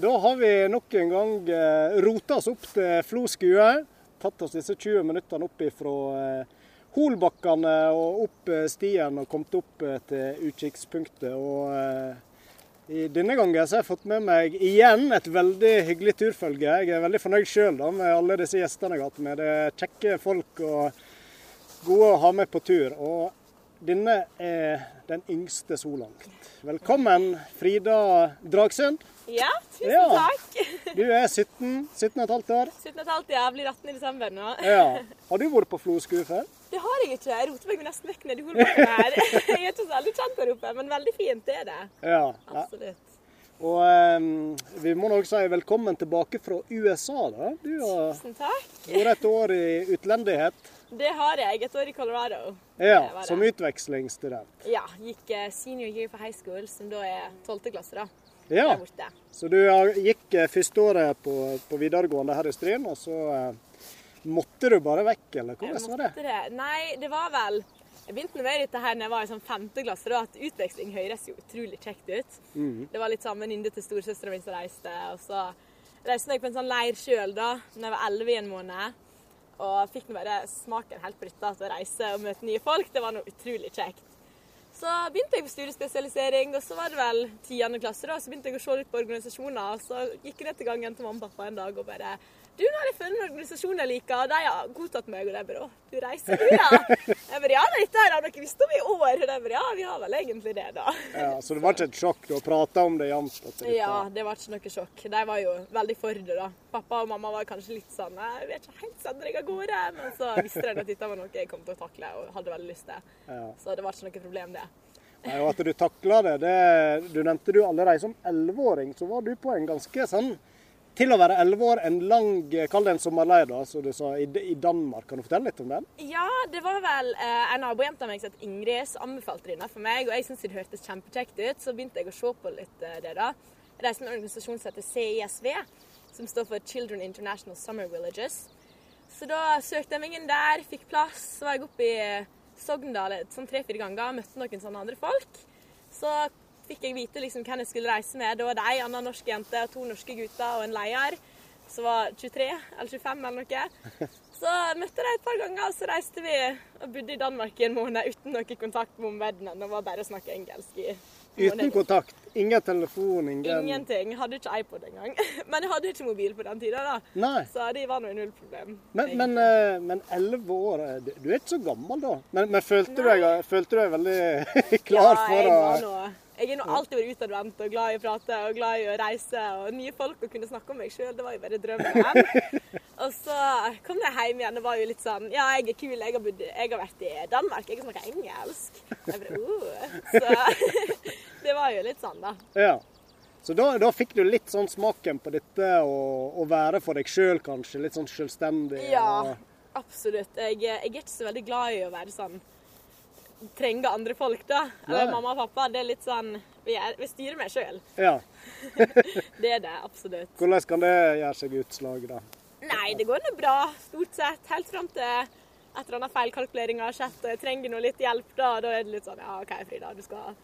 Da har vi nok en gang eh, rota oss opp til Flo skue. Tatt oss disse 20 minuttene opp fra eh, Holbakkene og opp eh, stien og kommet opp til utkikkspunktet. Og i denne gangen har jeg fått med meg igjen et veldig hyggelig turfølge. Jeg er veldig fornøyd sjøl med alle disse gjestene jeg har hatt med. Det er kjekke folk og gode å ha med på tur. Og denne er den yngste så langt. Velkommen, Frida Dragsund. Ja, tusen Ja. takk. Du er 17, 17 15 år. 17,5 ja, blir 18 i desember nå. Ja. Har du vært på Flo skue før? Det har jeg ikke. Jeg roter meg nesten vekk ned i Holbakken her. Jeg er ikke så veldig kjent der oppe, men veldig fint er det. Ja. ja. Absolutt. Og um, vi må nok si velkommen tilbake fra USA, da. Du har Tusen takk. vært et år i utlendighet. Det har jeg. Et år i Colorado. Ja, som utvekslingsstudent. Ja, gikk eh, senior year for high school, som da er 12. klasse, da. Ja, Der borte. så du gikk førsteåret første året på, på videregående her i Stryn, og så eh, måtte du bare vekk, eller hvordan var det? det. Nei, det var vel Jeg begynte med dette her når jeg var i sånn femte klasse, da, at utveksling høres jo utrolig kjekt ut. Mm. Det var litt sånn venninne til storesøstera mi som reiste, og så reiste jeg på en sånn leir sjøl da når jeg var elleve i en måned. Og fikk nå bare smaken helt på dette, at å reise og møte nye folk, det var noe utrolig kjekt. Så begynte jeg på studiespesialisering, og så var det vel tiende klasse, da. Så begynte jeg å se litt på organisasjoner, og så gikk jeg ned til gangen til mamma og pappa en dag og bare Du, nå har jeg funnet en organisasjon jeg liker, og de har godtatt meg. Og de bare Å, du reiser, du, ja? Jeg bare Ja, dette her har dere visst om i år. Og de bare Ja, vi har vel egentlig det, da. Ja, så det var ikke et sjokk? Du har prata om det jevnt? Ja, det var ikke noe sjokk. De var jo veldig for det, da. Pappa og mamma var kanskje litt sånn Jeg vet ikke helt sender deg av gårde. Men så visste de at dette var noe jeg kom til å takle og hadde veldig lyst til. Ja. Så det var ikke noe problem, det. Nei, og at du takla det, det Du nevnte du allerede som elleveåring, så var du på en ganske sånn Til å være elleve år, en lang Kall det en sommerleir, da, som du sa, i, i Danmark. Kan du fortelle litt om den? Ja, det var vel eh, en nabojente av meg som het Ingrid, som anbefalte denne for meg. Og jeg syntes det hørtes kjempekjekt ut, så begynte jeg å se på litt eh, det, da. Det med en organisasjon som heter CISV, som står for Children International Summer Villages. Så da søkte jeg meg inn der, fikk plass. Så var jeg oppe i eh, Sogndal sånn tre-fire ganger, møtte noen sånne andre folk. Så fikk jeg vite liksom hvem jeg skulle reise med. Det var de, anna norsk jente to norske gutter og en leder som var 23 eller 25 eller noe. Så møtte jeg dem et par ganger, og så reiste vi og bodde i Danmark i en måned uten noe kontakt med omverdenen. Det var bare å snakke engelsk i Uten kontakt. Ingen telefon, ingen Ingenting. Hadde ikke iPod engang. Men jeg hadde ikke mobil på den tida, da. Nei. Så det var nå null problem. Men, men, eh, elleve år eh, Du er ikke så gammel, da. Men, men følte, du deg, følte du deg veldig klar ja, for jeg å var nå jeg har alltid vært utadvendt og glad i å prate og glad i å reise. Og nye folk og kunne snakke om meg sjøl, det var jo bare drømmen. og så kom jeg hjem igjen og var jo litt sånn Ja, jeg er kul, jeg har, bodd, jeg har vært i Danmark, jeg har snakke engelsk. Jeg bare, uh. Så det var jo litt sånn, da. Ja. Så da, da fikk du litt sånn smaken på dette å være for deg sjøl, kanskje. Litt sånn selvstendig. Ja, og- absolutt. Jeg, jeg er ikke så veldig glad i å være sånn Trenge andre folk, da. Eller mamma og pappa. Det er litt sånn Vi, er, vi styrer meg sjøl. ja. Det er det, absolutt. Hvordan kan det gjøre seg utslag, da? Nei, det går nå bra, stort sett. Helt fram til et eller annet feilkalkulering har skjedd, og jeg trenger noe litt hjelp, da. Da er det litt sånn Ja, OK, Frida, du skal,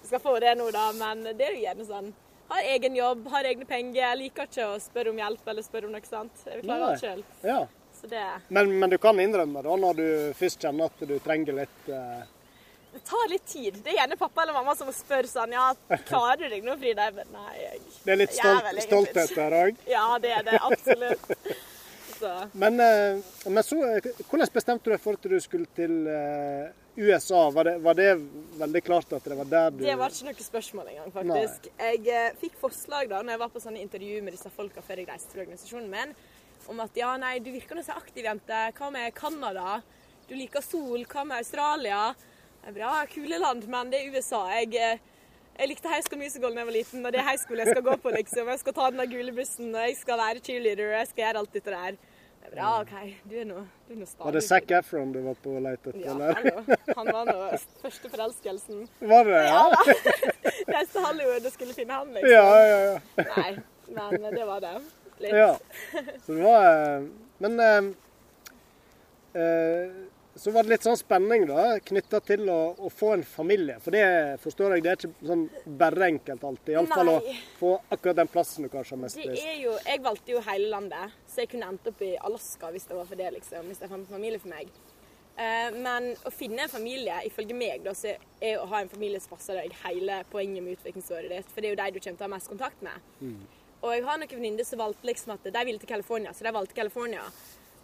du skal få det nå, da. Men det er jo gjerne sånn Har egen jobb, har egne penger. Jeg liker ikke å spørre om hjelp eller spørre om noe sånt. Jeg klarer klare alt sjøl. Ja. Så Men, men du kan innrømme da, når du først kjenner at du trenger litt eh, Det tar litt tid. Det er gjerne pappa eller mamma som spør sånn Ja, klarer du deg nå, Frida? Jeg bare Nei, jeg Det er litt jeg stolt, stolthet der òg. Ja, det er det. Absolutt. Så. Men, eh, men så, eh, hvordan bestemte du deg for at du skulle til eh, USA? Var det, var det veldig klart at det var der du Det var ikke noe spørsmål engang, faktisk. Jeg eh, fikk forslag da når jeg var på sånne intervju med disse folka før jeg reiste til organisasjonen min, om at ja, nei, du virker nå så aktiv, jente. Hva med Canada? Du liker sol. Hva med Australia? Jeg er ja, kule land, men det er USA. Jeg, eh, jeg likte High School Musical da jeg var liten, og det er high school jeg skal gå på, liksom. Jeg skal ta den der gule bussen, og jeg skal være cheerleader, og jeg skal gjøre alt dette der. Det er bra, OK, du er nå stadig Var det Zac Efron du var på å lete etter? Ja, eller? Han var nå første forelskelsen. Var det? Ja, Reiste til Hollywood og skulle finne han, liksom. ja, ja. ja. Nei, men det var det. Litt. ja. Så det var eh, Men eh, eh, så var det litt sånn spenning da, knytta til å, å, få en familie. For det forstår jeg, det er ikke sånn bare enkelt alltid. Iallfall å få akkurat den plassen du kanskje har mest lyst til. Jeg valgte jo hele landet, så jeg kunne endt opp i Alaska hvis det var for det, liksom. Hvis jeg fant en familie for meg. Eh, men å finne en familie, ifølge meg, da, så er å ha en familie som passer deg hele poenget med utviklingsåret ditt. For det er jo de du kommer til å ha mest kontakt med. Mm. Og jeg har noen venninner som valgte liksom at de ville til California, så de valgte California.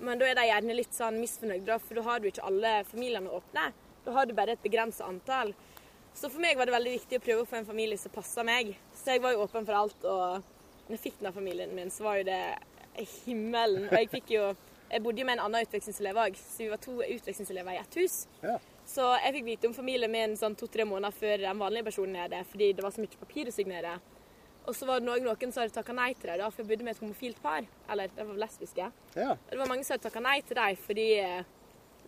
Men da er de gjerne litt sånn misfornøyde, for da har du ikke alle familiene åpne. Da har du bare et begrenset antall. Så for meg var det veldig viktig å prøve å få en familie som passa meg. Så jeg var jo åpen for alt. Og når jeg fikk den av familien min, så var jo det himmelen. Og jeg fikk jo jeg bodde jo med en annen utvekslingselev òg, så vi var to utvekslingselever i ett hus. Ja. Så jeg fikk vite om familien min sånn to-tre måneder før den vanlige personen er det, fordi det var så mye papir å signere. Og så var det noen, noen som hadde takka nei til det, da, for jeg bodde med et homofilt par. Eller de var lesbiske. Ja. Og det var mange som hadde takka nei til dem fordi eh,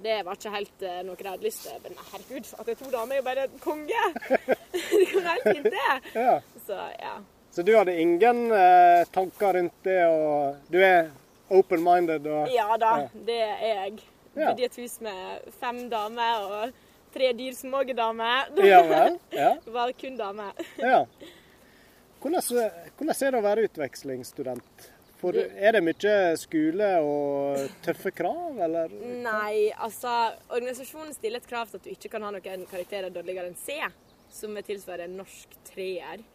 det var ikke helt uh, noe de hadde lyst til. Men herregud, at det er to damer, er jo bare konge! det går helt fint, det. Ja. Så ja. Så du hadde ingen eh, tanker rundt det, og du er open-minded? Og, ja da, ja. det er jeg. Ja. Bodde i et hus med fem damer og tre dyr som òg er damer. Ja vel? Ja. Var kun damer. ja. Hvordan, hvordan er det å være utvekslingsstudent? For er det mye skole og tøffe krav, eller? Nei, altså organisasjonen stiller et krav til at du ikke kan ha noen karakterer dårligere enn C, som tilsvarer en norsk treer.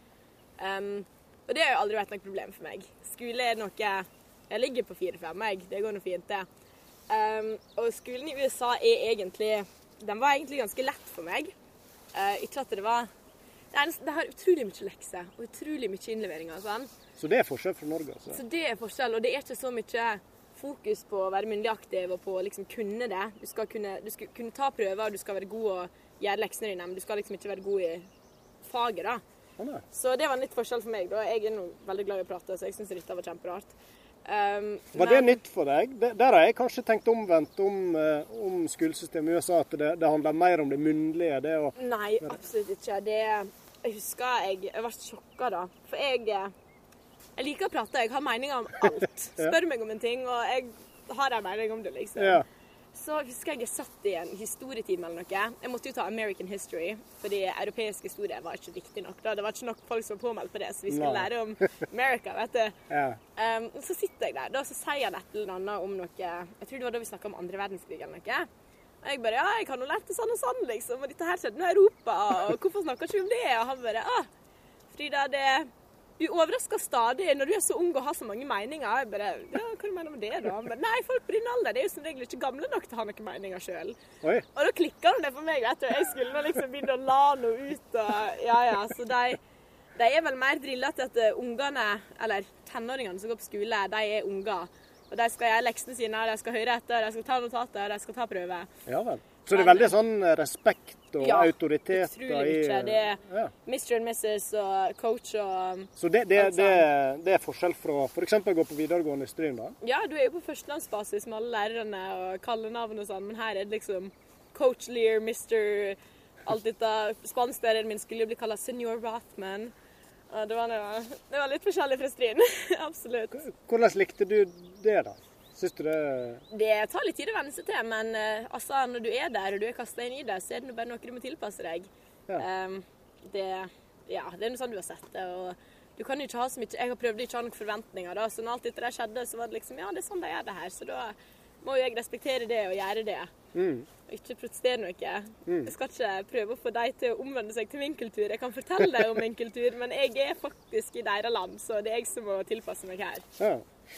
Um, og det har jo aldri vært noe problem for meg. Skole er noe jeg ligger på fire-fem, jeg. Det går nå fint, det. Um, og skolen i USA er egentlig Den var egentlig ganske lett for meg. Uh, ikke at det var det, er, det har utrolig mye lekser og utrolig mye innleveringer. Sånn. Så det er forskjell fra Norge? altså? Så det er forskjell, og det er ikke så mye fokus på å være myndig aktiv og på å liksom kunne det. Du skal kunne, du skal kunne ta prøver, og du skal være god og gjøre leksene dine, men du skal liksom ikke være god i faget. da. Så det var en litt forskjell for meg. da. Jeg er nå veldig glad i å prate, så jeg syns dette var kjemperart. Um, var det nytt for deg? Der har jeg kanskje tenkt omvendt om, uh, om skolesystemet i USA, at det, det, handler mer om det munnlige? Det å... Nei, absolutt ikke. Det, jeg husker jeg, jeg ble sjokka da. For jeg, jeg liker å prate. Jeg har meninger om alt. Spør meg om en ting, og jeg har en mening om det, liksom. Ja. Så husker jeg jeg satt i en historietime eller noe. Jeg måtte jo ta American history, fordi europeisk historie var ikke viktig nok. da. Det var ikke nok folk som var påmeldt på det, så vi skulle lære om America, vet du. Ja. Um, så sitter jeg der, da, så sier han et eller annet om noe Jeg tror det var da vi snakka om andre verdenskrig eller noe. Og jeg bare Ja, jeg har nå lært det sånn og sånn, liksom. Og dette her skjedde nå i Europa, og hvorfor snakker ikke vi om det? Og han bare ah, Frida, det du overrasker stadig når du er så ung og har så mange meninger. Jeg bare, ja, Hva du mener med det, da? Han bare, nei, folk på din alder det er jo som regel ikke gamle nok til å ha noen meninger sjøl. Og da klikka det for meg. vet du. Jeg skulle liksom begynne å la noe ut. og ja, ja, Så de, de er vel mer drilla til at ungene, eller tenåringene som går på skole, de er unger. Og de skal gjøre leksene sine, de skal høre etter, de skal ta notater, de skal ta prøver. Ja vel. Så det er veldig sånn respekt og ja, autoritet? Ja, utrolig mye. Det er ja. Mr. and Mrs. og coach og Så det, det, det, det er forskjell fra f.eks. For gå på videregående i Stryn, da? Ja, du er jo på førstelandsbasis med alle lærerne og kallenavn og sånn, men her er det liksom coach Lear, Mr. Alt dette. Spansklæreren min skulle jo bli kalla senior Rothman. Det var, det var, litt forskjellig fra Stryn. Absolutt. Hvordan likte du det, da? Syns du det Det tar litt tid å venne seg til, men uh, altså, når du er der og du er kasta inn i det, så er det bare noe du må tilpasse deg. Ja. Um, det, ja, det er noe sånn du har sett det. og du kan jo ikke ha så mye Jeg har prøvd ikke å ha noen forventninger, da, så når alt dette der skjedde, så var det liksom Ja, det er sånn de gjør det her. Så da må jo jeg respektere det og gjøre det. Mm. Og ikke protestere noe. Mm. Jeg skal ikke prøve å få dem til å omvende seg til min kultur. Jeg kan fortelle dem om min kultur, men jeg er faktisk i deres land, så det er jeg som må tilpasse meg her. Ja.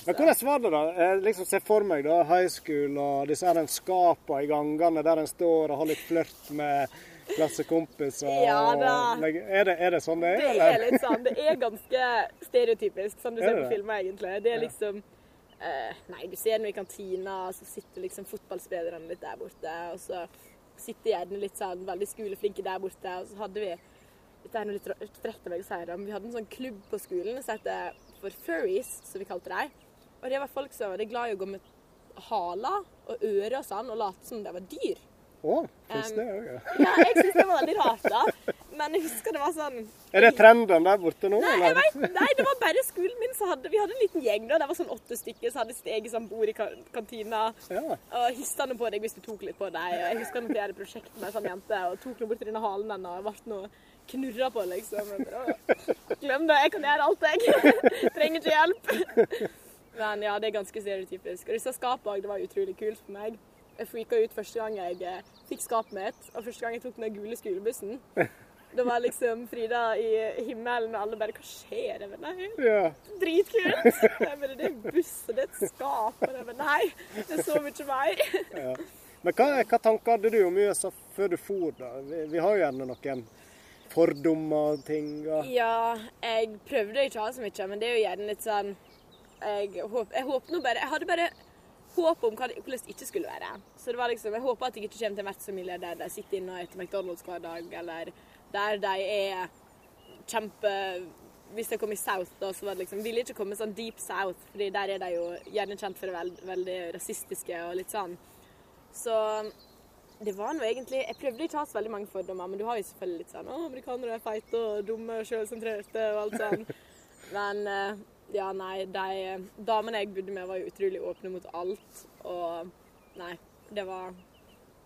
Men hvordan var det, da? Jeg liksom ser for meg da, high school og disse her skapene i gangene der en står og har litt flørt med klassekompiser. Ja da. Er det, er det sånn det er? Det eller? er litt sånn. Det er ganske stereotypisk, som du ser på filmer, egentlig. Det er liksom Uh, nei, du ser noe i kantina, så sitter liksom fotballspillerne litt der borte. Og så sitter gjerne litt sånn veldig skoleflinke der borte. Og så hadde vi Dette er noe litt frekt av meg å si det, men vi hadde en sånn klubb på skolen som heter for furries, som vi kalte dem. Og det var folk som var glad i å gå med haler og ører og sånn, og late som det var dyr. Å, oh, det òg, ja. ja. Jeg syns det var veldig rart, da. Men jeg husker det var sånn Er det trenden der borte nå, Nei, eller? vet, nei, det var bare skolen min som hadde Vi hadde en liten gjeng da. Det var sånn åtte stykker som hadde sitt eget sånn bord i kantina. Ja. Og hista noe på deg hvis du tok litt på deg. Og jeg husker når jeg hadde prosjekt med ei sånn jente og tok noe borti denne halen hennes og ble noe knurra på, liksom. Jeg bare, «Å, Glem det, jeg kan gjøre alt, jeg. Trenger ikke hjelp. Men ja, det er ganske stereotypisk. Og disse skapene det var utrolig kult for meg. Jeg freaka ut første gang jeg eh, fikk skapet mitt, og første gang jeg tok den gule skolebussen. Det var liksom Frida i himmelen, og alle bare Hva skjer? Jeg bare, Nei, ja. dritkult. Jeg bare, det er buss, og det er et skap. Og jeg bare, Nei, det er så mye meg. ja. Men hva, hva tanker hadde du om USA før du for, da? Vi, vi har jo gjerne noen fordommer og ting. Og... Ja, jeg prøvde ikke å ha så mye, men det er jo gjerne litt sånn Jeg, håp, jeg håper nå bare Jeg hadde bare håp om hvordan det ikke skulle være. Så det var liksom, jeg håper at jeg ikke kommer til en vertsfamilie der de sitter inne og spiser McDonald's hver dag, eller der de er kjempe Hvis de kom i South, da, så var det liksom Ville ikke komme sånn deep South, fordi der er de jo gjerne kjent for å være veld, veldig rasistiske og litt sånn. Så det var nå egentlig Jeg prøvde ikke å ha så veldig mange fordommer, men du har jo selvfølgelig litt sånn Å, amerikanere er feite og dumme og sjølsentrerte og alt sånn. Men eh, ja, nei, de damene jeg bodde med, var jo utrolig åpne mot alt. Og nei, det var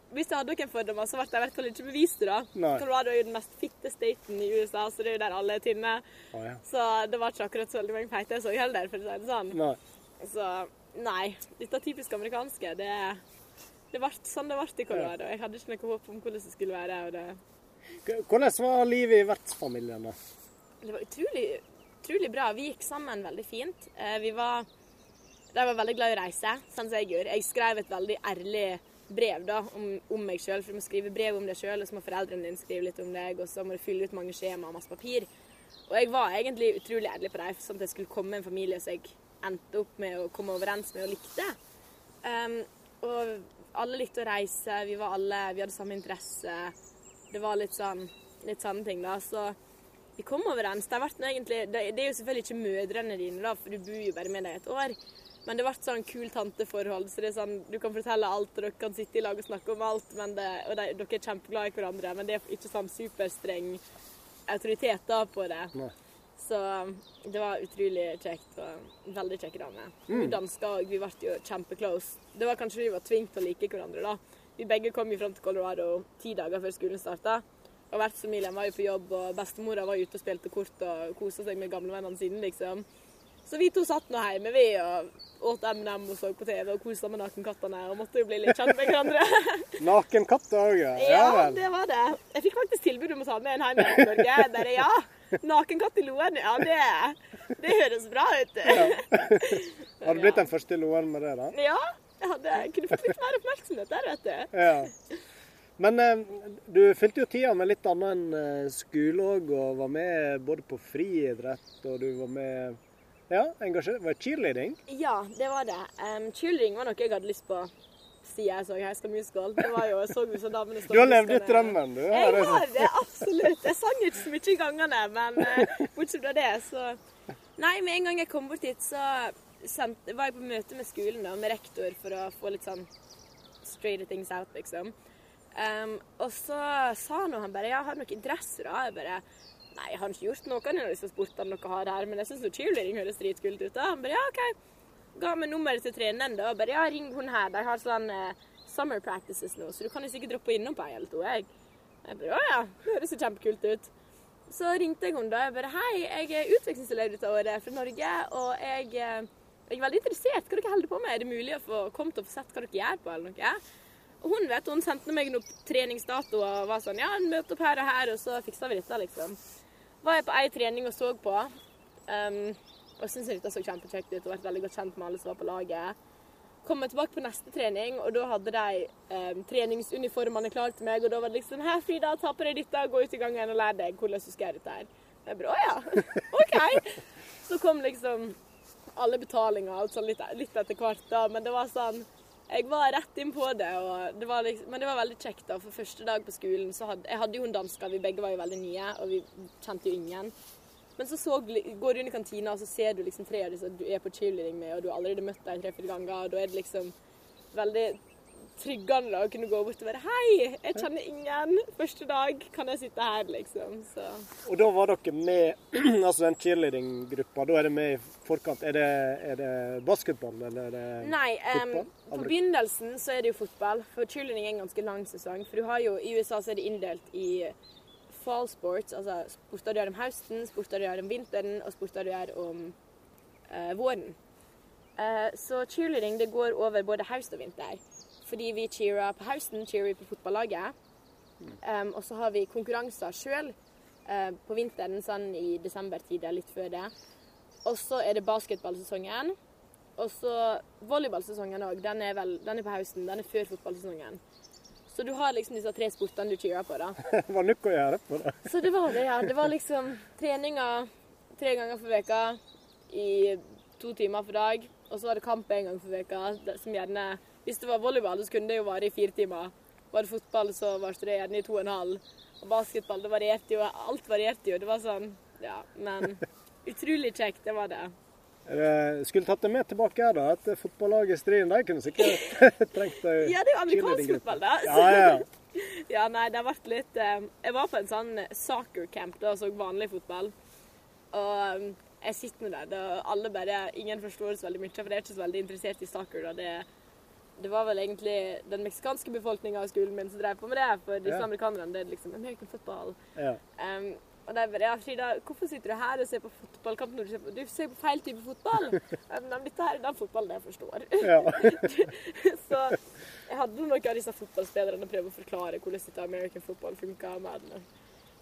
Hvis jeg hadde noen fordommer, så ble de i hvert fall ikke bevist, da. Nei. Colorado er jo den mest fitte staten i USA, så det er jo der alle er tynne. Oh, ja. Så det var ikke akkurat så veldig mange feite jeg så heller, for å si det sånn. Nei. Så nei, dette typisk amerikanske, det, det ble sånn det ble i Colorado. Jeg hadde ikke noe håp om hvordan det skulle være. og det... Hvordan var livet i vertsfamilien, da? Det var utrolig, utrolig bra. Vi gikk sammen veldig fint. Eh, Vi var, de var veldig glad i å reise, sånn som jeg gjorde. Jeg skrev et veldig ærlig brev da, om, om meg sjøl. For du må skrive brev om deg sjøl, og så må foreldrene dine skrive litt om deg, og så må du fylle ut mange skjema og masse papir. Og jeg var egentlig utrolig ærlig på dem, sånn at jeg skulle komme en familie som jeg endte opp med å komme overens med og likte. Um, og alle likte å reise, vi var alle, vi hadde samme interesse. Det var litt sånn, litt sånne ting, da. Så vi kom overens. Det, egentlig, det, det er jo selvfølgelig ikke mødrene dine, da, for du bor jo bare med dem et år. Men det ble sånn kul tanteforhold. så det er sånn, Du kan fortelle alt, og dere kan sitte i lag og snakke om alt. Men det, og de, dere er kjempeglade i hverandre, men det er ikke sånn superstreng autoritet da på det. Nei. Så det var utrolig kjekt. og Veldig kjekke damer. Hun danska òg. Vi ble jo kjempeclose. Det var kanskje vi var tvunget til å like hverandre, da. Vi begge kom jo fram til Colorado ti dager før skolen starta. Og vertsfamilien var jo på jobb, og bestemora var ute og spilte kort og kosa seg med gamlevennene sine, liksom. Så vi to satt nå hjemme, vi, og åt M&M og så på TV og kosa med nakenkattene. Og måtte jo bli litt kjent med hverandre. Nakenkatter òg, ja. Ja, det var det. Jeg fikk faktisk tilbud om å ta med en hjem til Norge. Jeg Bare ja. Nakenkatt i Loen, ja det, det høres bra ut. Har du blitt den første i Loen med det, da? Ja, jeg hadde, kunne fått litt mer oppmerksomhet der, vet du. Ja. Men eh, du fylte jo tida med litt annet enn eh, skole òg, og var med både på friidrett, og du var med Ja, engasjert. Var det cheerleading? Ja, det var det. Um, cheerleading var noe jeg hadde lyst på siden jeg så High School Musical. Det var jo, jeg så jo så damene stå Du har levd ut drømmen, du. Jeg Har det absolutt. Jeg sang ikke så mye i gangene, men uh, bortsett fra det, så Nei, med en gang jeg kom bort hit, så sendte, var jeg på møte med skolen da, med rektor for å få litt sånn straight things out, liksom. Um, og så sa nå han bare ja, har du noen interesser da? Jeg bare nei, jeg har ikke gjort noen av disse sportene dere har her, men jeg syns cheerleading høres dritkult ut. da. Han bare ja, OK. Ga meg nummeret til treneren da, og bare ja, ring hun her. De har sånn eh, summer practices nå, så du kan jo sikkert droppe innom på ei eller to. Jeg. jeg bare å ja, det høres jo kjempekult ut. Så ringte jeg henne da. Jeg bare hei, jeg er utvekslingselev dette året fra Norge, og jeg, eh, jeg er veldig interessert. Hva dere holder på med? Er det mulig å få komme og få sett hva dere gjør på, eller noe? Og hun vet, hun sendte meg noen treningsdatoer og var sånn ja, møt opp her og her, og så fiksa vi dette, liksom. Var jeg på ei trening og så på. Um, og syntes dette så kjempekjekt ut og vært veldig godt kjent med alle som var på laget. Kom jeg tilbake på neste trening, og da hadde de um, treningsuniformene klare til meg. Og da var det liksom Her, Frida, ta på deg dette, gå ut i gangen og lær deg hvordan du skal gjøre dette her. Jeg bare, å ja, OK. Så kom liksom alle betalinger og alt sånn litt, litt etter hvert, da. Men det var sånn Jeg var rett inn på det, det liksom, men det var veldig kjekt, da. For første dag på skolen så hadde Jeg hadde jo en dansker, vi begge var jo veldig nye, og vi kjente jo ingen. Men så, så går du inn i kantina, og så ser du liksom tre av disse du er på cheerleading med, og du har allerede møtt dem tre-fire ganger, og da er det liksom veldig tryggende å kunne gå bort og være Hei, jeg kjenner ingen. Første dag kan jeg sitte her, liksom. Så. Og da var dere med altså den cheerleading-gruppa. Da er det med i forkant. Er det, er det basketball, eller er det Nei, fotball? på Aldri. begynnelsen så er det jo fotball. For cheerleading er en ganske lang sesong. For du har jo, i USA så er det inndelt i fall sports, altså sporter du gjør om høsten, sporter du gjør om vinteren, og sporter du gjør om uh, våren. Uh, så cheerleading det går over både høst og vinter. Fordi vi cheerer på høsten, cheerer vi på fotballaget. Um, og så har vi konkurranser sjøl på vinteren, sånn i desembertider, litt før det. Og så er det basketballsesongen. Og så volleyballsesongen òg. Den, den er på høsten. Den er før fotballsesongen. Så du har liksom disse tre sportene du cheerer på, da. Det var nok å gjøre på det. Så det var det, ja. Det var liksom treninger tre ganger for veka i to timer for dag. Og så var det kamp en gang for veka, som gjerne Hvis det var volleyball, så kunne det jo vare i fire timer. Var det fotball, så varte det gjerne i to og en halv. Og basketball, det varierte jo. Alt varierte jo. Det var sånn Ja, men utrolig kjekt, det var det. Skulle tatt det med tilbake her, da. At fotballaget striden. de kunne sikkert trengt ei Ja, det er jo amerikansk fotball, da. Ja, ja. Ja, nei, det har vært litt eh, Jeg var på en sånn soccer camp da og så vanlig fotball. Og eh, jeg sitter nå der, og alle bare Ingen forstår så veldig mye, for jeg er ikke så veldig interessert i soccer. da. Det, det var vel egentlig den meksikanske befolkninga av skolen min som drev på med det. For disse Ja. amerikanerne, det er liksom American football. ja. Um, og de bare Ja, Frida, hvorfor sitter du her og ser på fotballkamp når du ser på Du ser på feil type fotball. Um, dette her er den fotballen jeg forstår. ja. Så jeg hadde noen av disse fotballspillerne prøve å forklare hvordan dette American football funka. Men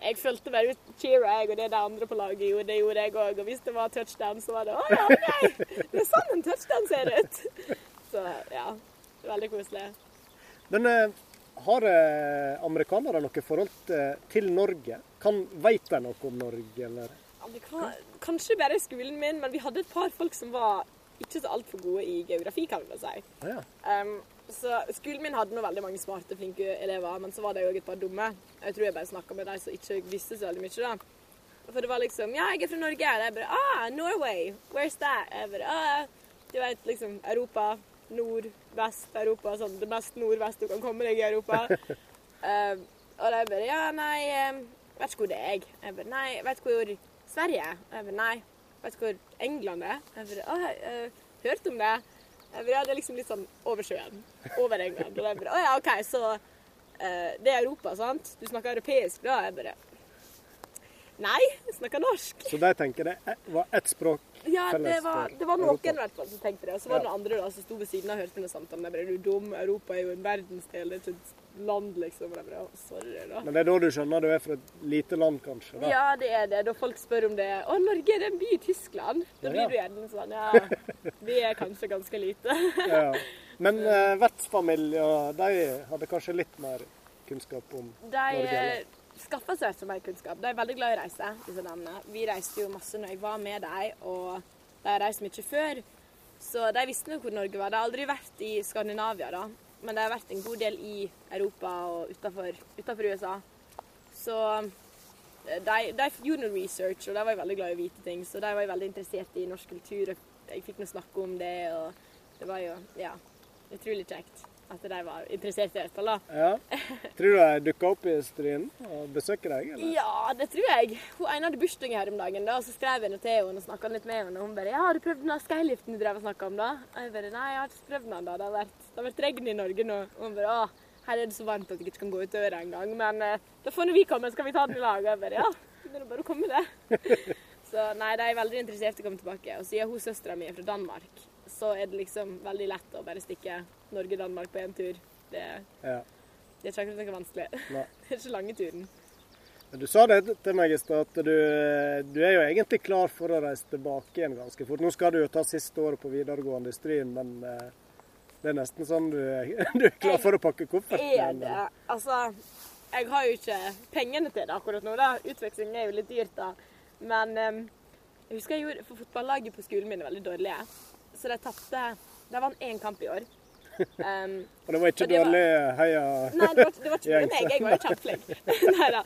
jeg følte bare ut cheera, jeg, og det de andre på laget gjorde, det gjorde jeg òg. Og hvis det var touchdown, så var det å ja, OK! Det er sånn en touchdown ser ut. Så ja. Veldig koselig. Men eh, har eh, amerikanere noe forhold til, til Norge? Kan, Vet de noe om Norge, eller? Ja, kanskje bare skolen min, men vi hadde et par folk som var ikke så altfor gode i geografi, kan vi bare si. Ja. Um, så skolen min hadde nå veldig mange smarte, flinke elever, men så var det òg et par dumme. Jeg tror jeg bare snakka med de som ikke visste så veldig mye, da. For det var liksom Ja, jeg er fra Norge. Jeg bare Ah, Norway. Where's that? Jeg bare ah, Du vet liksom Europa. Nord, vest Europa. Sånn det mest nordvest du kan komme deg i Europa. uh, og de bare Ja, nei um, Vet ikke hvor det er. jeg. Jeg bare Nei, vet ikke hvor Sverige er. Jeg bare Nei. Vet ikke hvor England er. Jeg bare Å, jeg uh, hørt om det. Jeg bare, ja, det er liksom litt sånn over sjøen. Over England. Og jeg bare Å ja, OK, så uh, det er Europa, sant? Du snakker europeisk da? Jeg bare Nei, jeg snakker norsk. Så de tenker det var ett språk Ja, det var, det var noen i hvert fall som tenkte det. Og så var det noen andre da som sto ved siden av og hørte på samtalen. Jeg er du dum? Europa er jo en verdensdel, det er ikke et land, liksom. Jeg bare, sorry, da. Men det er da du skjønner du er fra et lite land, kanskje? Da. Ja, det er det. Da folk spør om det. Å, Norge er en by i Tyskland? Da blir du gjerne sånn, ja. Vi er kanskje ganske lite. Ja. Men eh, vertsfamilier de hadde kanskje litt mer kunnskap om De Norge, eller? Skaffer seg så mer kunnskap. De er veldig glad i å reise, disse damene. Vi reiste jo masse når jeg var med dem, og de har reist mye før. Så de visste nå hvor Norge var. De har aldri vært i Skandinavia, da. Men de har vært en god del i Europa og utenfor USA. Så eh, de, de gjorde noe research, og de var veldig glad i å vite ting. Så de var jo veldig interessert i norsk kultur. og Jeg fikk nå snakke om det, og det var jo ja, utrolig kjekt at de var interessert i dette. da. Ja. Tror du de dukka opp i Stryn og besøker deg, eller? Ja, det tror jeg. Hun ene hadde bursdag her om dagen, da, og så skrev jeg noe til henne og snakka litt med henne. Og hun bare 'Ja, har du prøvd den skyliften du drev og snakka om, da?' Og jeg bare 'Nei, jeg har ikke prøvd den da. Det har vært, det har vært regn i Norge nå.' Og hun bare 'Å, her er det så varmt at jeg ikke kan gå ut døra engang.' Men eh, da får vi komme, skal vi ta den i lag? Og jeg bare 'Ja, det er bare å komme, det'. Så nei, de er veldig interessert i å komme tilbake. Og siden hun søstera mi er fra Danmark, så er det liksom veldig lett å bare stikke Norge-Danmark på én tur. Det, Ja. det er ikke akkurat noe vanskelig. Nei. Det er ikke lange turen. Du sa det til meg i stad, at du, du er jo egentlig klar for å reise tilbake igjen ganske fort. Nå skal du jo ta siste året på videregående i Stryn, men eh, det er nesten sånn du du er klar for å pakke kofferten? Er eller? det? Altså, jeg har jo ikke pengene til det akkurat nå, da. Utveksling er jo litt dyrt, da. Men em, jeg husker jeg gjorde For fotballaget på skolen min er veldig dårlige. Så de tapte De vant én kamp i år. Um, Og det var ikke dårlig heia Nei, det var, det var ikke meg. Jeg var jo kjempeflink. Nei da.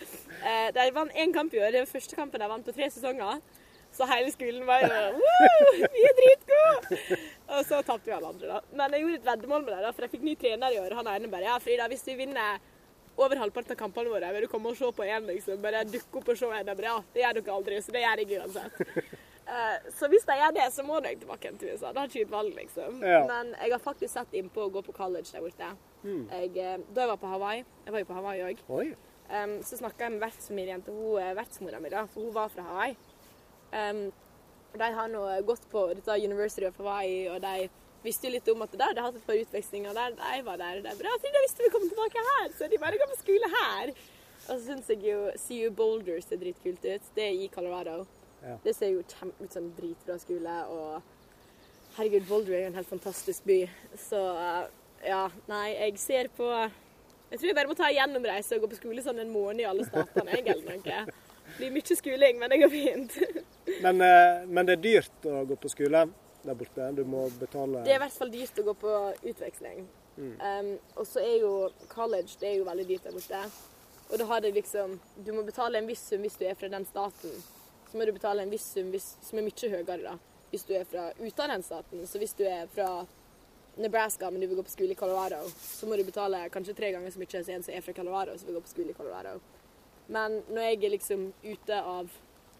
Uh, de vant én kamp i år. Det var første kampen de vant på tre sesonger. Så hele skolen var jo! Vi er dritgode! Og så tapte vi alle andre, da. Men jeg gjorde et veddemål med dem, for jeg fikk ny trener i år. Han ene bare Ja, Frida, hvis vi vinner over halvparten av kampene våre, vil du komme og se på én, liksom? Bare dukke opp og se en. Ja, det gjør dere aldri, så det gjør jeg uansett. Eh, så hvis de gjør det, så må jeg tilbake til USA. Da har ikke et valg, liksom. Ja. Men jeg har faktisk sett innpå å gå på college der borte. Jeg, eh, da jeg var på Hawaii Jeg var jo på Hawaii òg. Um, så snakka jeg med vertsfamilien til hun eh, vertsmora mi, da, for hun var fra Hawaii. Um, de har nå gått på dette University of Hawaii, og de visste jo litt om at de hadde hatt et par utvekslinger der de var der. og De bare, ja, Frida, visste vi kom tilbake her, så de bare går på skole her. Og så syns jeg jo CU Boulders ser dritkult ut. Det er i Colorado. Ja. Det ser jo kjempe ut som en dritbra skole, og herregud, Boulder er jo en helt fantastisk by. Så ja, nei, jeg ser på Jeg tror jeg bare må ta en gjennomreise og gå på skole sånn en måned i alle statene, jeg, eller noe. Det blir mye skoling, men det går fint. Men, eh, men det er dyrt å gå på skole der borte. Du må betale Det er i hvert fall dyrt å gå på utveksling. Um, og så er jo college det er jo veldig dyrt der borte. Og da har det liksom Du må betale en viss sum hvis du er fra den staten. Så må du betale en viss sum som er mye høyere da, hvis du er fra ut den staten. Så hvis du er fra Nebraska, men du vil gå på skole i Colorado, så må du betale kanskje tre ganger så mye som en som er fra Colorado, som vil gå på skole i Colorado. Men når jeg er liksom ute av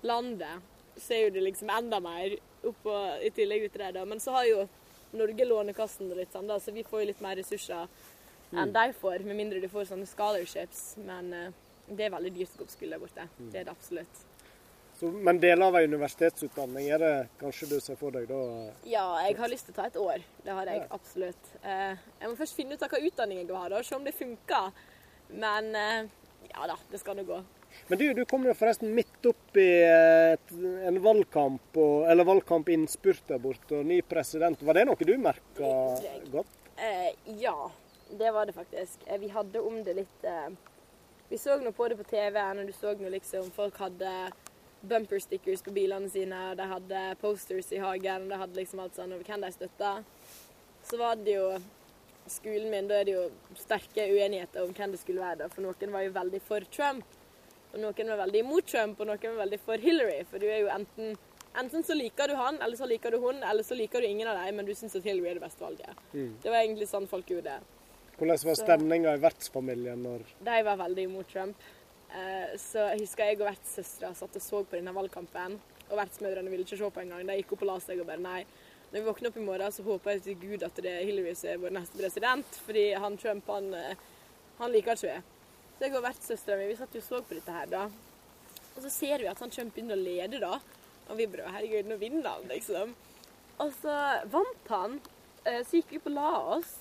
landet, så er jo det liksom enda mer oppå i tillegg ute der, da. Men så har jo Norge Lånekassen og litt sånn, da, så vi får jo litt mer ressurser enn de får, med mindre du får sånne scholarships. Men uh, det er veldig dyrt å gå på skole der borte. Det er det absolutt. Så, men deler av en universitetsutdanning er det kanskje du ser for deg da? Ja, jeg har lyst til å ta et år. Det har jeg Ja. absolutt. Eh, jeg må først finne ut av hva utdanning jeg vil ha, da, se om det funker. Men eh, ja da, det skal nå gå. Men du, du kom jo forresten midt opp i et, en valgkamp, og, eller valgkampinnspurt der borte, og ny president. Var det noe du merka godt? Eh, ja, det var det faktisk. Eh, vi hadde om det litt eh, Vi så nå på det på TV, når du så nå liksom folk hadde bumper stickers på bilene sine, og de hadde posters i hagen, og de hadde liksom alt sånn over hvem de støtta. Så var det jo skolen min, da er det jo sterke uenigheter om hvem det skulle være. da, For noen var jo veldig for Trump, og noen var veldig imot Trump, og noen var veldig for Hillary. For du er jo enten Enten så liker du han, eller så liker du hun, eller så liker du ingen av dem, men du syns at Hillary er det beste valget. Det var egentlig sånn folk gjorde det. Hvordan var stemninga i vertsfamilien når De var veldig imot Trump. Eh, så jeg husker jeg og vertssøstera satt og så på denne valgkampen. Og vertsmødrene ville ikke se på engang. De gikk opp og la seg og bare nei. Når vi våkner opp i morgen, så håper jeg til Gud at det er Hillary som er vår neste president. Fordi han Trump, han, eh, han liker ikke vi. Så jeg og vertssøstera mi vi satt og så på dette her, da. Og så ser vi at han Trump begynner å lede, da. Og vi bare Herregud, nå vinner han, liksom. Og så vant han. Eh, Så gikk vi opp og la oss.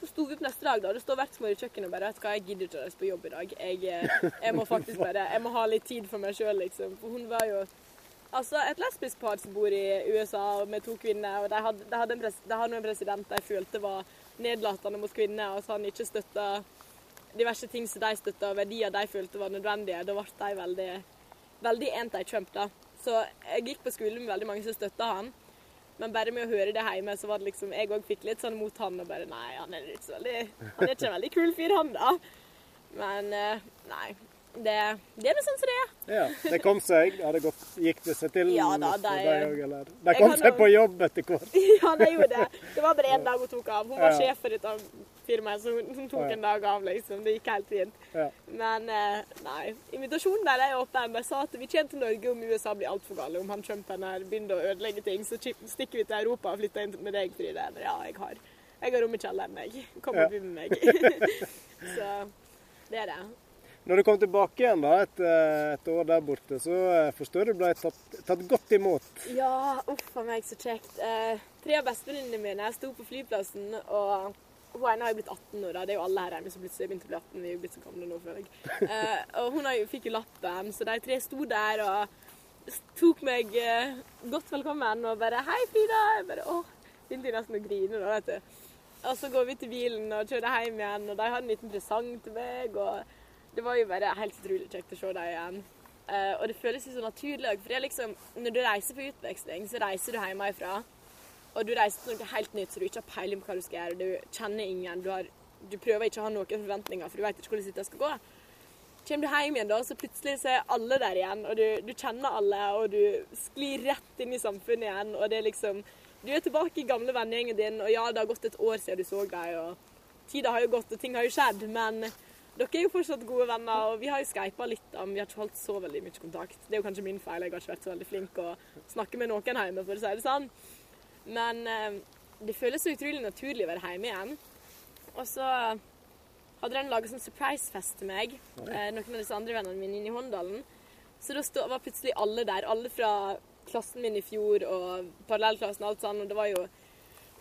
Så sto vi opp neste dag, da. Det står vertsmor i kjøkkenet og bare vet hva, jeg gidder ikke å reise på jobb i dag. Jeg, eh, jeg må faktisk bare Jeg må ha litt tid for meg sjøl, liksom. For hun var jo Altså, et lesbisk par som bor i USA med to kvinner, og de hadde, de hadde, en, pres de hadde en president de følte var nedlatende mot kvinner, og så han ikke støtta diverse ting som de støtta, og verdier de følte var nødvendige. Da ble de veldig, veldig anti-Trump, da. Så jeg gikk på skole med veldig mange som støtta han. Men bare med å høre det hjemme, så var det liksom Jeg òg fikk litt sånn mot han og bare Nei, han er ikke så veldig Han er ikke en veldig kul fyr, han, da. Men eh, nei. Det, det er nå sånn som det er. Ja, det kom seg? Ja, det gått, gikk det seg til? Ja da, de- eller? De kom seg på jobb etter hvert? ja, de gjorde det. Det var bare én dag hun tok av. Hun var Ja. sjef for dette firmaet, så hun, hun tok Ja. en dag av, liksom. Det gikk helt fint. Ja. Men eh, nei. Invitasjonen der er åpen. Jeg sa at vi kommer til Norge om USA blir altfor gale. Om han Trumpen her begynner å ødelegge ting, så stikker vi til Europa og flytter inn med deg, Fride. Ja, jeg har, jeg har rom i kjelleren, jeg. Kom og bli med meg. så det er det. Når du kom tilbake igjen da, et, et år der borte, så eh, forstår jeg du ble tatt, tatt godt imot. Ja, uff a meg, så kjekt. Eh, tre av bestevenninnene mine sto på flyplassen, og hun ene har jo blitt 18 nå, da. Det er jo alle her hjemme som begynte å bli 18. Vi er jo blitt så gamle nå, føler jeg. Eh, og hun jo, fikk jo lappen, så de tre sto der og tok meg eh, godt velkommen og bare 'Hei, Frida!' Jeg bare åh, begynte jeg nesten å grine da, vet du. Og så går vi til bilen og kjører hjem igjen, og de har en liten presang til meg. og det var jo bare helt utrolig kjekt å se dem igjen. Uh, og det føles jo så naturlig òg, for det er liksom, når du reiser på utveksling, så reiser du hjemmefra. Og du reiser til noe helt nytt, så du ikke har peiling på hva du skal gjøre. Du kjenner ingen. Du, har, du prøver ikke å ha noen forventninger, for du vet ikke hvordan dette skal gå. Kommer du hjem igjen, da, så plutselig så er alle der igjen, og du, du kjenner alle, og du sklir rett inn i samfunnet igjen. Og det er liksom du er tilbake i gamle vennegjengen din, og ja, det har gått et år siden du så dem, og tida har jo gått, og ting har jo skjedd, men dere er jo fortsatt gode venner, og vi har jo skypa litt, men vi har ikke holdt så veldig mye kontakt. Det er jo kanskje min feil, jeg har ikke vært så veldig flink å snakke med noen hjemme, for å si det sånn. Men eh, det føles så utrolig naturlig å være hjemme igjen. Og så hadde de laga sånn surprise-fest til meg, eh, noen av disse andre vennene mine inne i Håndalen. Så da stod, var plutselig alle der. Alle fra klassen min i fjor og parallellklassen og alt sånn. Og det var jo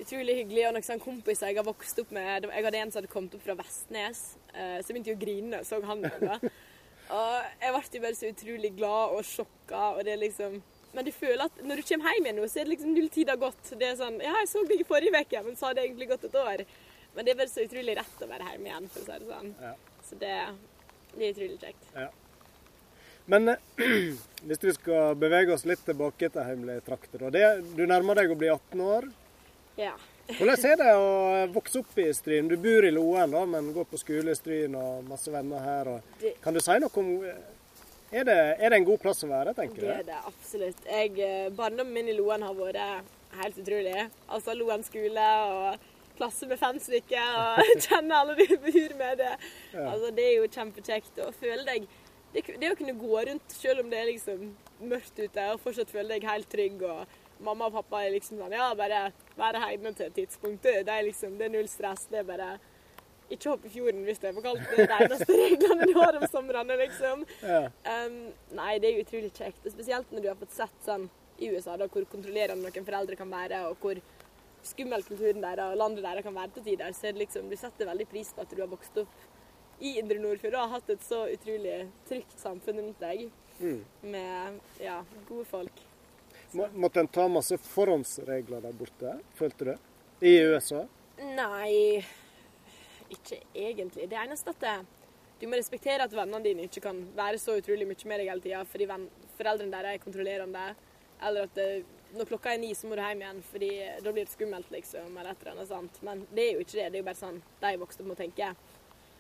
utrolig hyggelig. Og noen sånn kompiser jeg har vokst opp med. Jeg hadde en som hadde kommet opp fra Vestnes, eh, så begynte jeg å grine så han da. Og jeg ble jo bare så utrolig glad og sjokka, og det er liksom Men du føler at når du kommer hjem igjen nå, så er det liksom null tid har gått. Det er sånn Ja, jeg så deg i forrige uke, men så har det egentlig gått et år. Men det er bare så utrolig rett å være hjemme igjen, for å si det sånn. Ja. Så det, det er utrolig kjekt. Ja. Men hvis du skal bevege oss litt tilbake til hjemlige trakter og Du nærmer deg å bli 18 år. Ja. Hvordan er det å vokse opp i Stryn? Du bor i Loen, da, men går på skole i Stryn og masse venner her. Og... Kan du si noe om er det, er det en god plass å være, tenker du? Det er det absolutt. Jeg, eh, barndommen min i Loen har vært helt utrolig. Altså Loen skole og klasse med fem stykker, og kjenne alle de bor med det. Altså, det er jo kjempekjekt å føle deg det, det å kunne gå rundt selv om det er liksom mørkt ute, og fortsatt føle deg helt trygg. og Mamma og pappa er liksom sånn Ja, bare være hjemme til et tidspunkt. Det er liksom, det er null stress. Det er bare ikke hopp i fjorden hvis det er for kaldt. Det er de eneste reglene du har om somrene, liksom. Ja. Um, nei, det er utrolig kjekt. og Spesielt når du har fått sett sånn i USA, da, hvor kontrollerende noen foreldre kan være, og hvor skummel kulturen deres og landet deres kan være til tider. Så er det liksom, du setter veldig pris på at du har vokst opp i Indre Nordfjord og har hatt et så utrolig trygt samfunn rundt deg Mm. med ja, gode folk. Må, måtte en ta masse forhåndsregler der borte, følte du? I USA? Nei, ikke egentlig. Det eneste at det, du må respektere at vennene dine ikke kan være så utrolig mye med deg hele tida fordi venn, foreldrene deres er kontrollerende. Eller at det, når klokka er ni, så må du hjem igjen, fordi da blir det skummelt, liksom. Eller et eller annet sånt. Men det er jo ikke det. Det er jo bare sånn de vokste opp med å tenke.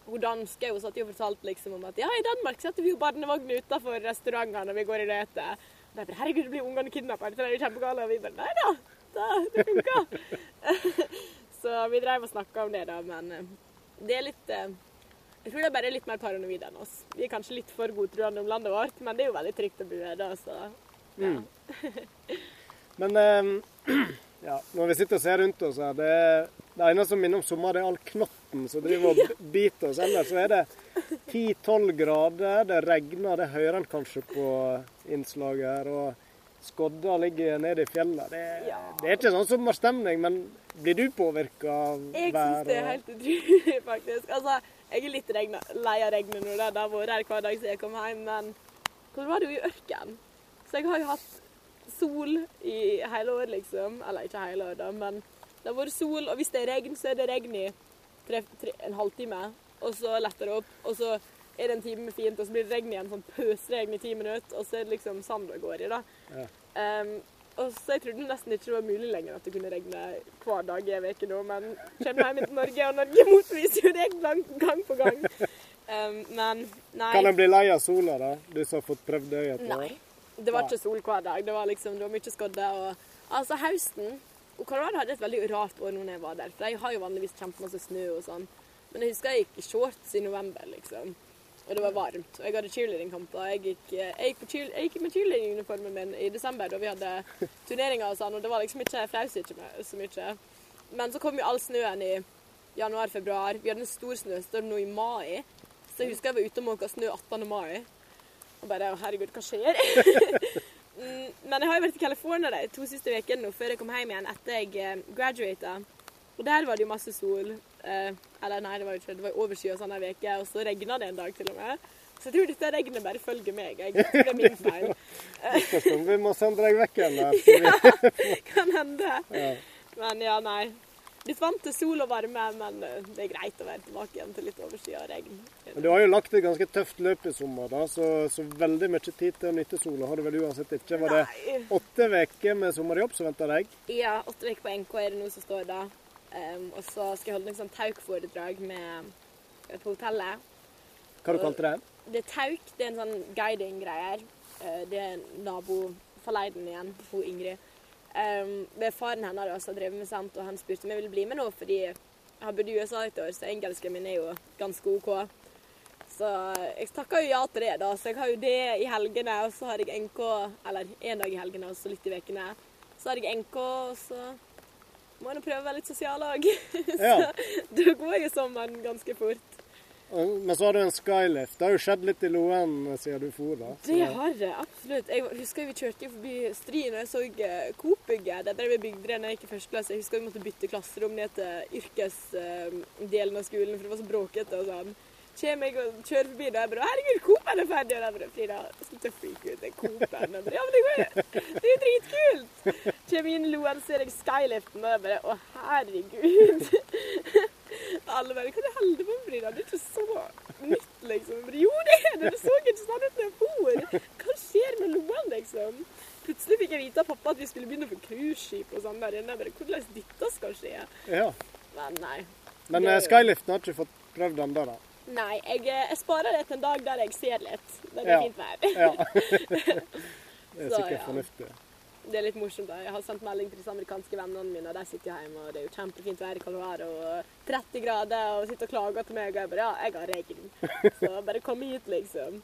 Hun danske hun satt jo og fortalte liksom om at ja, i Danmark setter vi jo barnevogn utafor restaurantene når vi går i røte. Og de bare herregud, det blir ungene kidnappa, Det er jo kjempegale. Og vi bare nei da, da det funka. så vi drev og snakka om det, da, men eh, det er litt eh, Jeg tror det er bare litt mer paranoid enn oss. Vi er kanskje litt for godtroende om landet vårt, men det er jo veldig trygt å bo her, da, så ja. Men eh, ja, når vi sitter og ser rundt oss her, det, det ene som minner om sommer, det er all knotten som driver og biter oss. Ellers så er det 10-12 grader, det regner, det hører en kanskje på innslaget her. og Skodda ligger nede i fjellet. Det, Ja. det er ikke sånn sommerstemning, men blir du påvirka av Jeg vær? syns det er helt utrolig, faktisk. Altså, jeg er litt regna, lei av regnet når. Det har vært her hver dag siden jeg kom hjem, men hvordan var det jo i ørken? Så jeg har jo hatt sol i hele år, liksom. Eller ikke hele år, da, men det har vært sol. Og hvis det er regn, så er det regn i tre, tre, en halvtime, og så letter det opp. Og så er det en time med fint, og så blir det regn igjen, sånn pøsregn i ti minutter, og så er det liksom sand og går i, da. Ja. Um, og så Jeg trodde nesten ikke det var mulig lenger at det kunne regne hver dag i en uke nå, men kommer hjem til Norge, og Norge motviser jo det gang, på gang. Um, men nei. Kan en bli lei av sola, da? Du som har fått prøvd det i et Nei. Det var ikke sol hver dag. Det var liksom, det var mye skodde. Og, altså, høsten og Colorado hadde et veldig rart år når jeg var der. For de har jo vanligvis kjempemasse snø og sånn. Men jeg husker jeg gikk i shorts i november, liksom. Og det var varmt. Og jeg hadde cheerleadingkamper. Jeg gikk, jeg gikk, cheer, jeg gikk med cheerleadinguniformen min i desember da vi hadde turneringer og sånn, og det var liksom ikke flaut så mye. Men så kom jo all snøen i januar-februar. Vi hadde en stor snøstorm nå i mai. Så jeg husker jeg var ute og måka snø 18. mai. Og bare «Å, Herregud, hva skjer? Mm, Men jeg har jo vært i California de to siste ukene før jeg kom hjem igjen etter jeg eh, graduata. Og der var det jo masse sol. Eh, eller nei, det var jo ikke det. Det var overskyet sånn ei uke, og så regna det en dag til og med. Så jeg tror dette regnet bare følger meg. Jeg tror det er min feil. Spørs om vi må sende deg vekk igjen. ja, Kan hende. Ja. Men ja, nei. Litt vant til sol og varme, men eh, det er greit å være tilbake igjen til litt overskya regn. Men Du har jo lagt et ganske tøft løp i sommer, da, så, så veldig mye tid til å nyte sola har du vel uansett ikke. Var det åtte uker med sommerjobb som venter deg? Ja, åtte uker på NK er det nå som står da. Um, og så skal jeg holde noe sånn taukforedrag med, på hotellet. Hva du kalte det? Det er tauk, det er en sånn guiding-greier. Eh, det er nabo Forleiden igjen, hun Ingrid. Um, det er faren hennes som har drevet med sant, og han spurte om jeg ville bli med nå, fordi jeg har bodd i USA et år, så engelsken min er jo ganske OK. Så jeg takka jo ja til det, da. Så jeg har jo det i helgene, og så har jeg NK Eller én dag i helgene, og så litt i ukene. Så har jeg NK, og så må jeg nå prøve å være litt sosial òg. Ja. så da går jo sommeren ganske fort. Og- Men så har du en skylift. Det har jo skjedd litt i Loen siden du for, da. Det har det, absolutt. Jeg husker vi kjørte forbi Stryn og jeg så eh, Coop-bygget. Der vi bygde det da jeg gikk i første klasse. Jeg husker vi måtte bytte klasserom ned til yrkesdelen av skolen, for det var så bråkete og sånn. Kjem jeg og kjører forbi da, jeg bare 'Herregud, Coop-en er ferdig!' Og jeg bare 'Frida, slutt å freake ut. Det er Coop-en.' Ja, men det går. Det er jo dritkult! Kjem inn i Loen, ser jeg skyliften, og jeg bare 'Å, herregud'. Alle bare 'Hva er det du holder på med, Frida? Det er ikke så nytt, liksom. Jo, det er det! Det så ikke sånn ut da jeg for. Hva skjer med Loen, liksom? Plutselig fikk jeg vite av pappa at vi skulle begynne på cruiseskip og sånn der inne. Jeg bare, Hvordan dette skal skje? Ja. Men nei. Men Det- eh, skyliften har ikke fått prøvd den da, da. Nei, jeg, eh, jeg sparer det til en dag der jeg ser litt. Der det Ja. er fint vær. Ja. Det er Så, sikkert ja. fornuftig. Det er litt morsomt. da. Jeg har sendt melding til de amerikanske vennene mine, og de sitter hjemme, og det er jo kjempefint vær i Colorado, og 30 grader, og sitter og klager til meg, og jeg bare ja, jeg har regn. Så bare kom hit, liksom.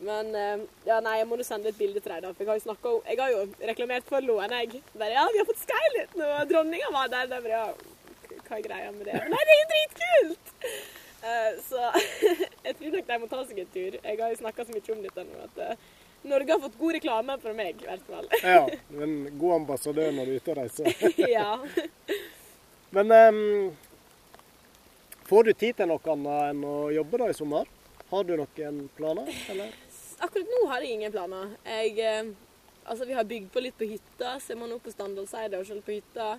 Men eh, ja, nei, jeg må nå sende et bilde til deg, da. For jeg har jo snakket om Jeg har jo reklamert for Loen, jeg. Bare ja, vi har fått Skylit nå, og dronninga var der. Det bare ja, hva er greia med det? Men nei, det er jo dritkult! Uh, så jeg tror nok de må ta seg en tur. Jeg har jo snakka så mye om dette nå at eh, Norge har fått god reklame fra meg, i hvert fall. Ja, du er en god ambassadør når du er ute og reiser. ja. Men um, får du tid til noe annet enn å jobbe da i sommer? Har du noen planer, eller? Akkurat nå har jeg ingen planer. Jeg, altså, vi har bygd på litt på hytta, så jeg må nå på Standalseidet og selv på hytta.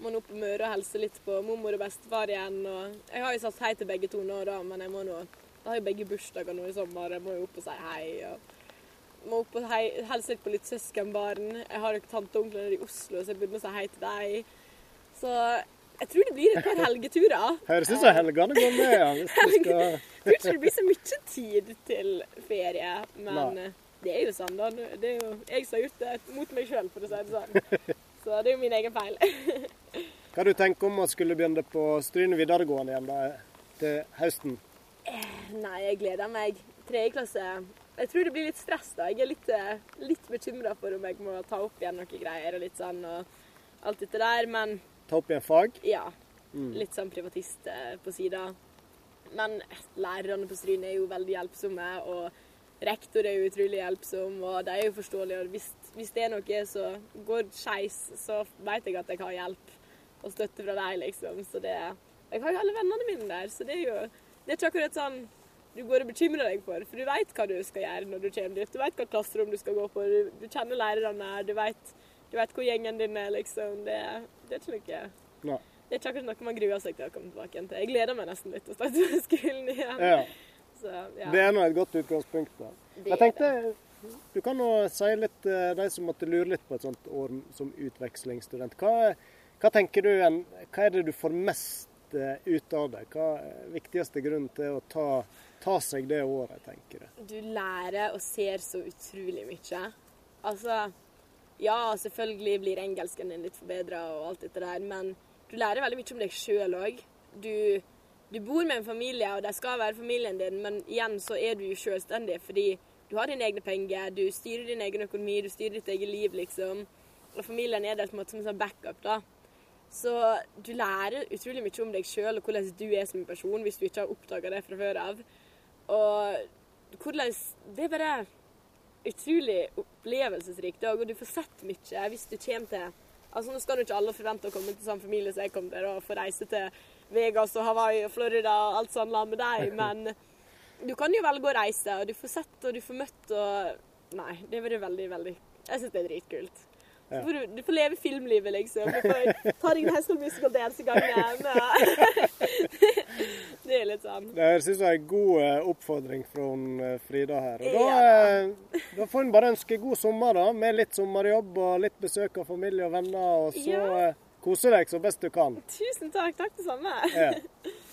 Må nå på Møre og helse litt på mormor og bestefar igjen. Og jeg har jo sagt hei til begge to nå, da, men jeg må nå Da har jo begge bursdager nå i sommer. Jeg må jo opp og si hei. og må opp og hei, helse litt på litt søskenbarn. Jeg har jo tante og onkler i Oslo, så jeg burde si hei til deg. Så jeg tror det blir et par helgeturer. Høres ut som helgene går med, ja. Hvis du skal tror ikke det blir så mye tid til ferie, men Nei. eh, det er jo sånn, da. Det er jo jeg som har gjort det mot meg sjøl, for å si det sånn. Så det er jo min egen feil. Hva du tenker om å skulle begynne på Stryne videregående igjen da, til høsten? Nei, jeg gleder meg. Tredje klasse Jeg tror det blir litt stress, da. Jeg er litt, eh, litt bekymra for om jeg må ta opp igjen noen greier og litt sånn og alt dette der, men Ta opp igjen fag? ja. Mm. Litt sånn privatist eh, på sida. Men lærerne på Stryn er jo veldig hjelpsomme, og rektor er jo utrolig hjelpsom, og de er jo forståelige. Og hvis, hvis det er noe som går skeis, så vet jeg at jeg har hjelp og støtte fra dem, liksom. Så det Jeg har jo alle vennene mine der, så det er jo Det er ikke akkurat sånn du går og bekymrer deg for, for du vet hva du skal gjøre når du kommer dit. Du vet hva klasserom du skal gå på, du, du kjenner lærerne du vet, du vet hvor gjengen din er, liksom. Det, det er ikke noe Nei. det er ikke akkurat noe man gruer seg til å komme tilbake igjen til. Jeg gleder meg nesten litt til å starte på skolen igjen. Ja. Så, ja. Det er nå et godt utgangspunkt. da. Det Jeg tenkte, Du kan nå si litt eh, de som måtte lure litt på et sånt år som utvekslingsstudent. Hva, hva tenker du, hva er det du får mest eh, ut av det? Hva er viktigste grunnen til å ta, ta seg det året, tenker jeg. Du lærer og ser så utrolig mye. Altså, ja, selvfølgelig blir engelsken din litt forbedra og alt dette der, men du lærer veldig mye om deg sjøl òg. Du, du bor med en familie, og de skal være familien din, men igjen så er du jo selvstendig fordi du har dine egne penger, du styrer din egen økonomi, du styrer ditt eget liv, liksom. Og familien er der på en måte som en sånn backup, da. Så du lærer utrolig mye om deg sjøl og hvordan du er som person, hvis du ikke har oppdaga det fra før av. Og hvordan Det er bare utrolig opplevelsesrikt og du får sett mye hvis du kommer til Altså Nå skal jo ikke alle forvente å komme til samme familie som jeg kom til, og få reise til Vegas og Hawaii og Florida og alt sånt med deg, men du kan jo velge å reise, og du får sett og du får møtt og Nei, det har vært veldig, veldig Jeg syns det er dritkult. Ja. du, du får leve filmlivet, liksom. Du får ta deg en High School Musical-dansegangen. og- Det er litt sånn. Det høres ut som en god eh, oppfordring fra eh, Frida her. Og da, Ja. eh, da får en bare ønske god sommer, da, med litt sommerjobb og litt besøk av familie og venner, og så Ja. eh, kose deg så best du kan. Tusen takk. Takk det samme. Ja.